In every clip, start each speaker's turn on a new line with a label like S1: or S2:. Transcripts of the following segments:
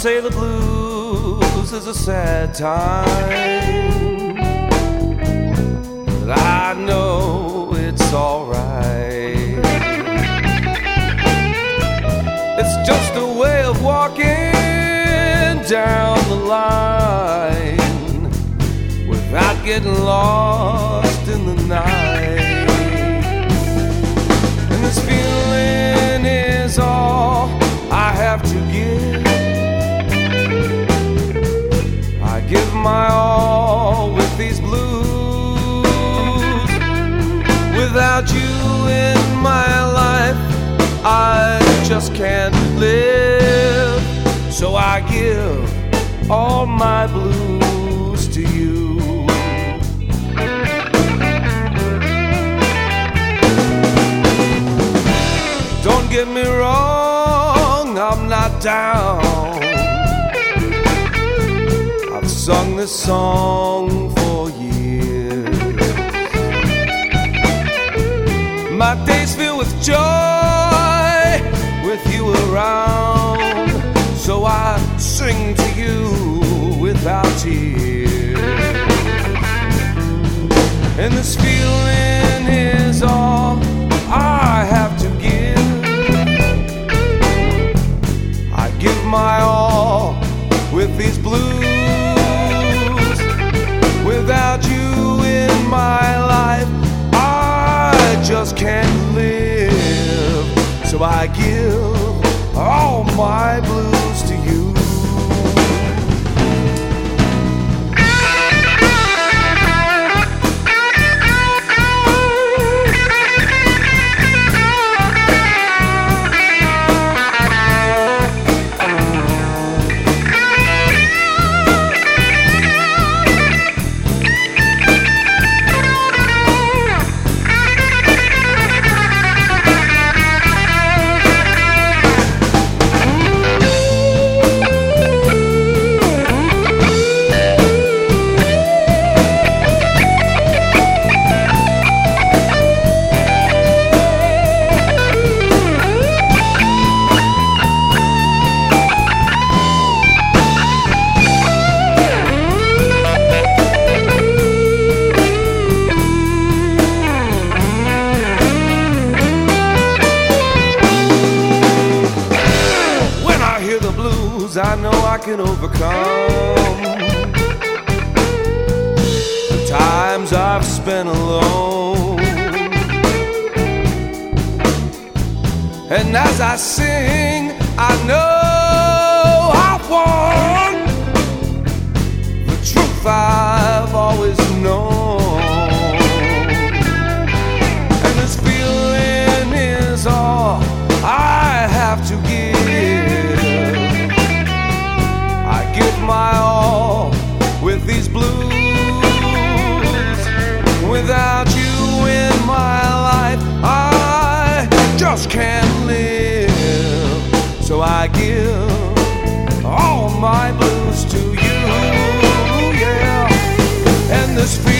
S1: Say the blues is a sad time, but I know it's alright. It's just a way of walking down the line without getting lost in the night. And this feeling is all my all with these blues. Without you in my life, I just can't live. So I give all my blues to you. Don't get me wrong, I'm not down. This song for years. My days filled with joy with you around. So I sing to you without tears. And this feeling is all I have to give. I give my all with these blues. My life, I just can't live. So I give all my blues And this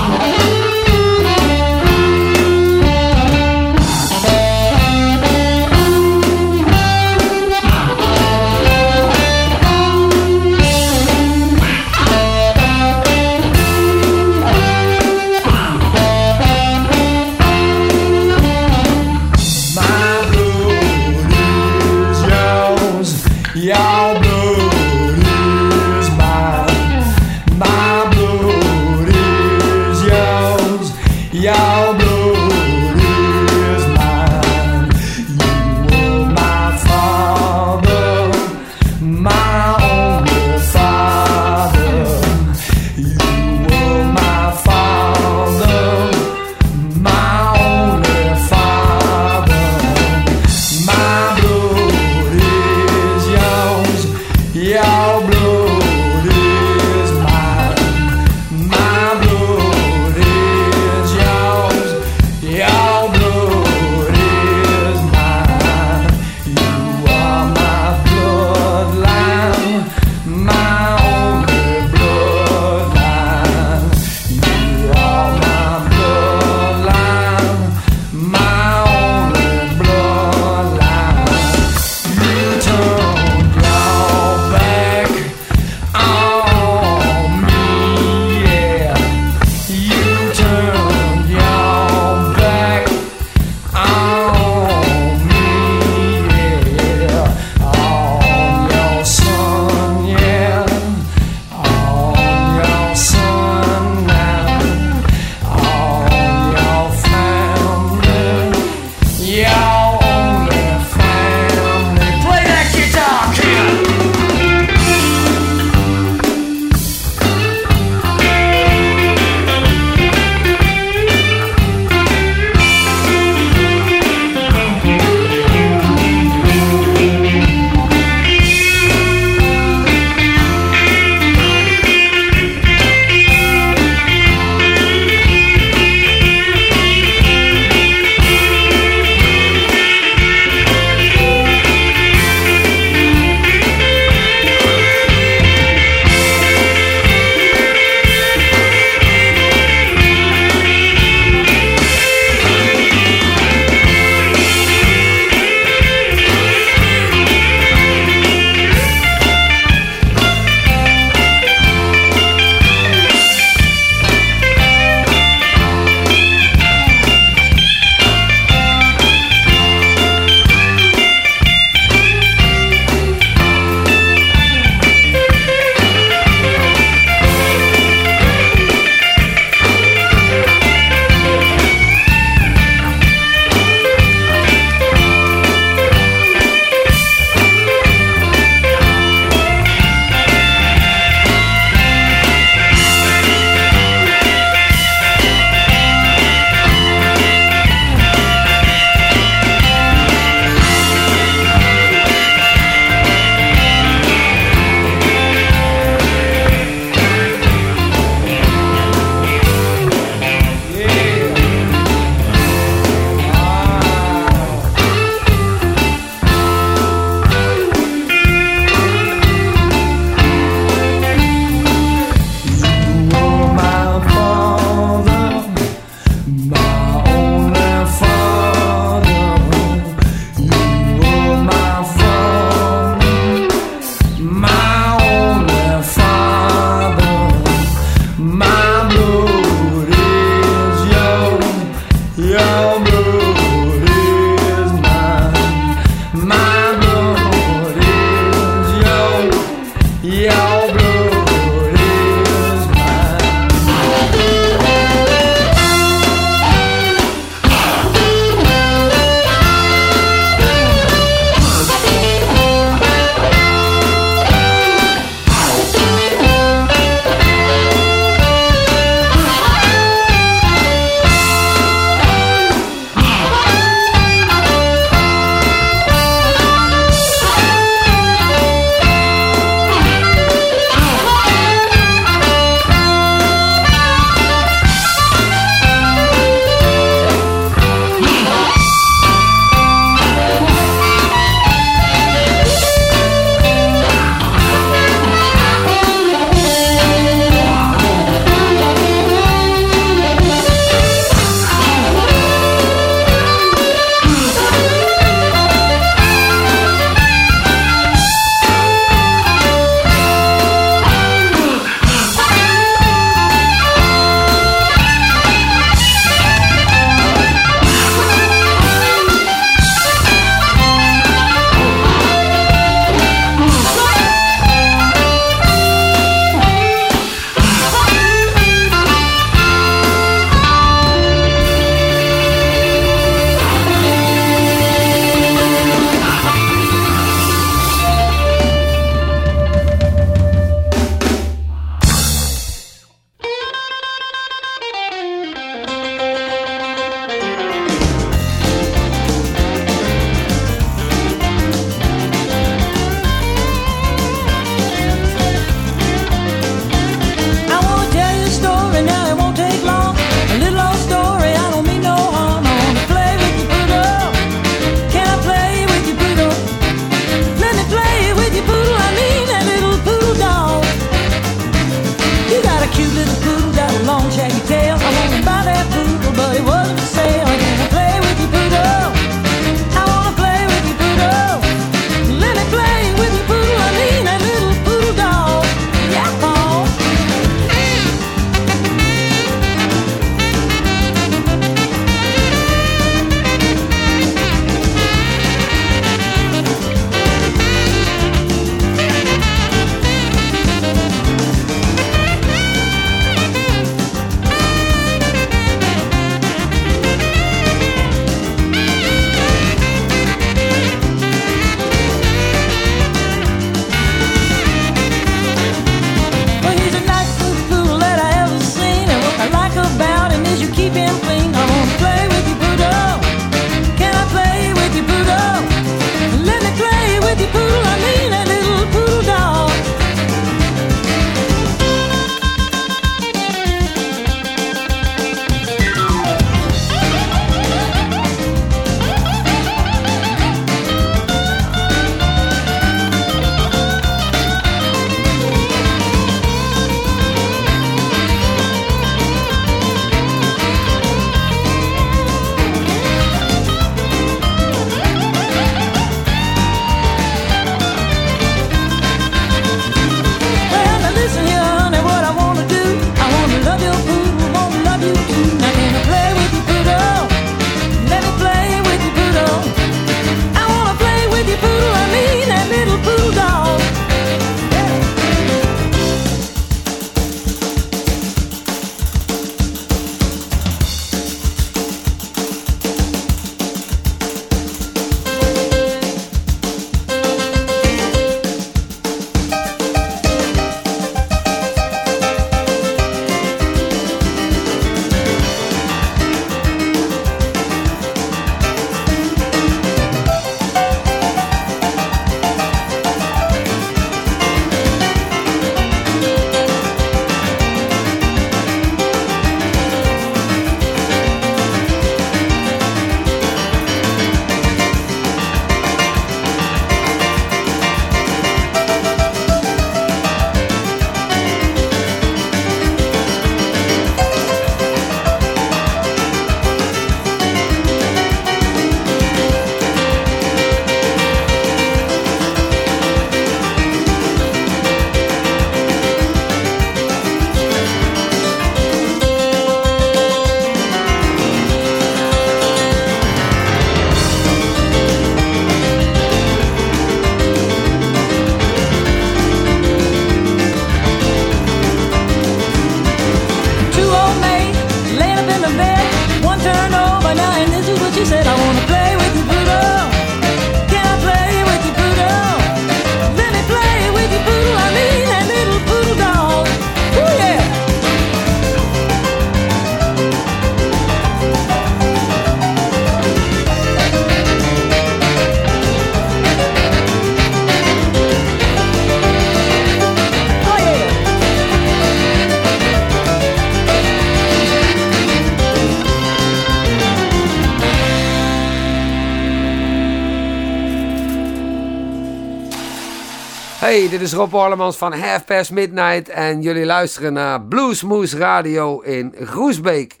S1: Hey, dit is Rob Orlemans van Half Past Midnight en jullie luisteren naar Bluesmoose Radio in Groesbeek.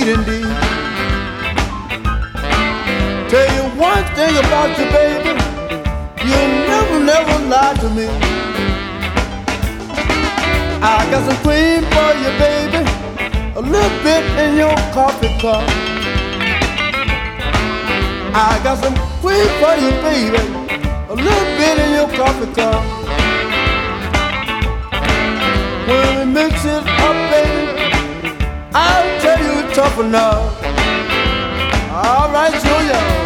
S2: sweet indeed. Tell you one thing about you, baby. You never, never lie to me. I got some cream for you, baby. A little bit in your coffee cup. I got some cream for you, baby. A little bit in your coffee cup. When we mix it up, baby, I'll tell you tough enough. All right, Julia.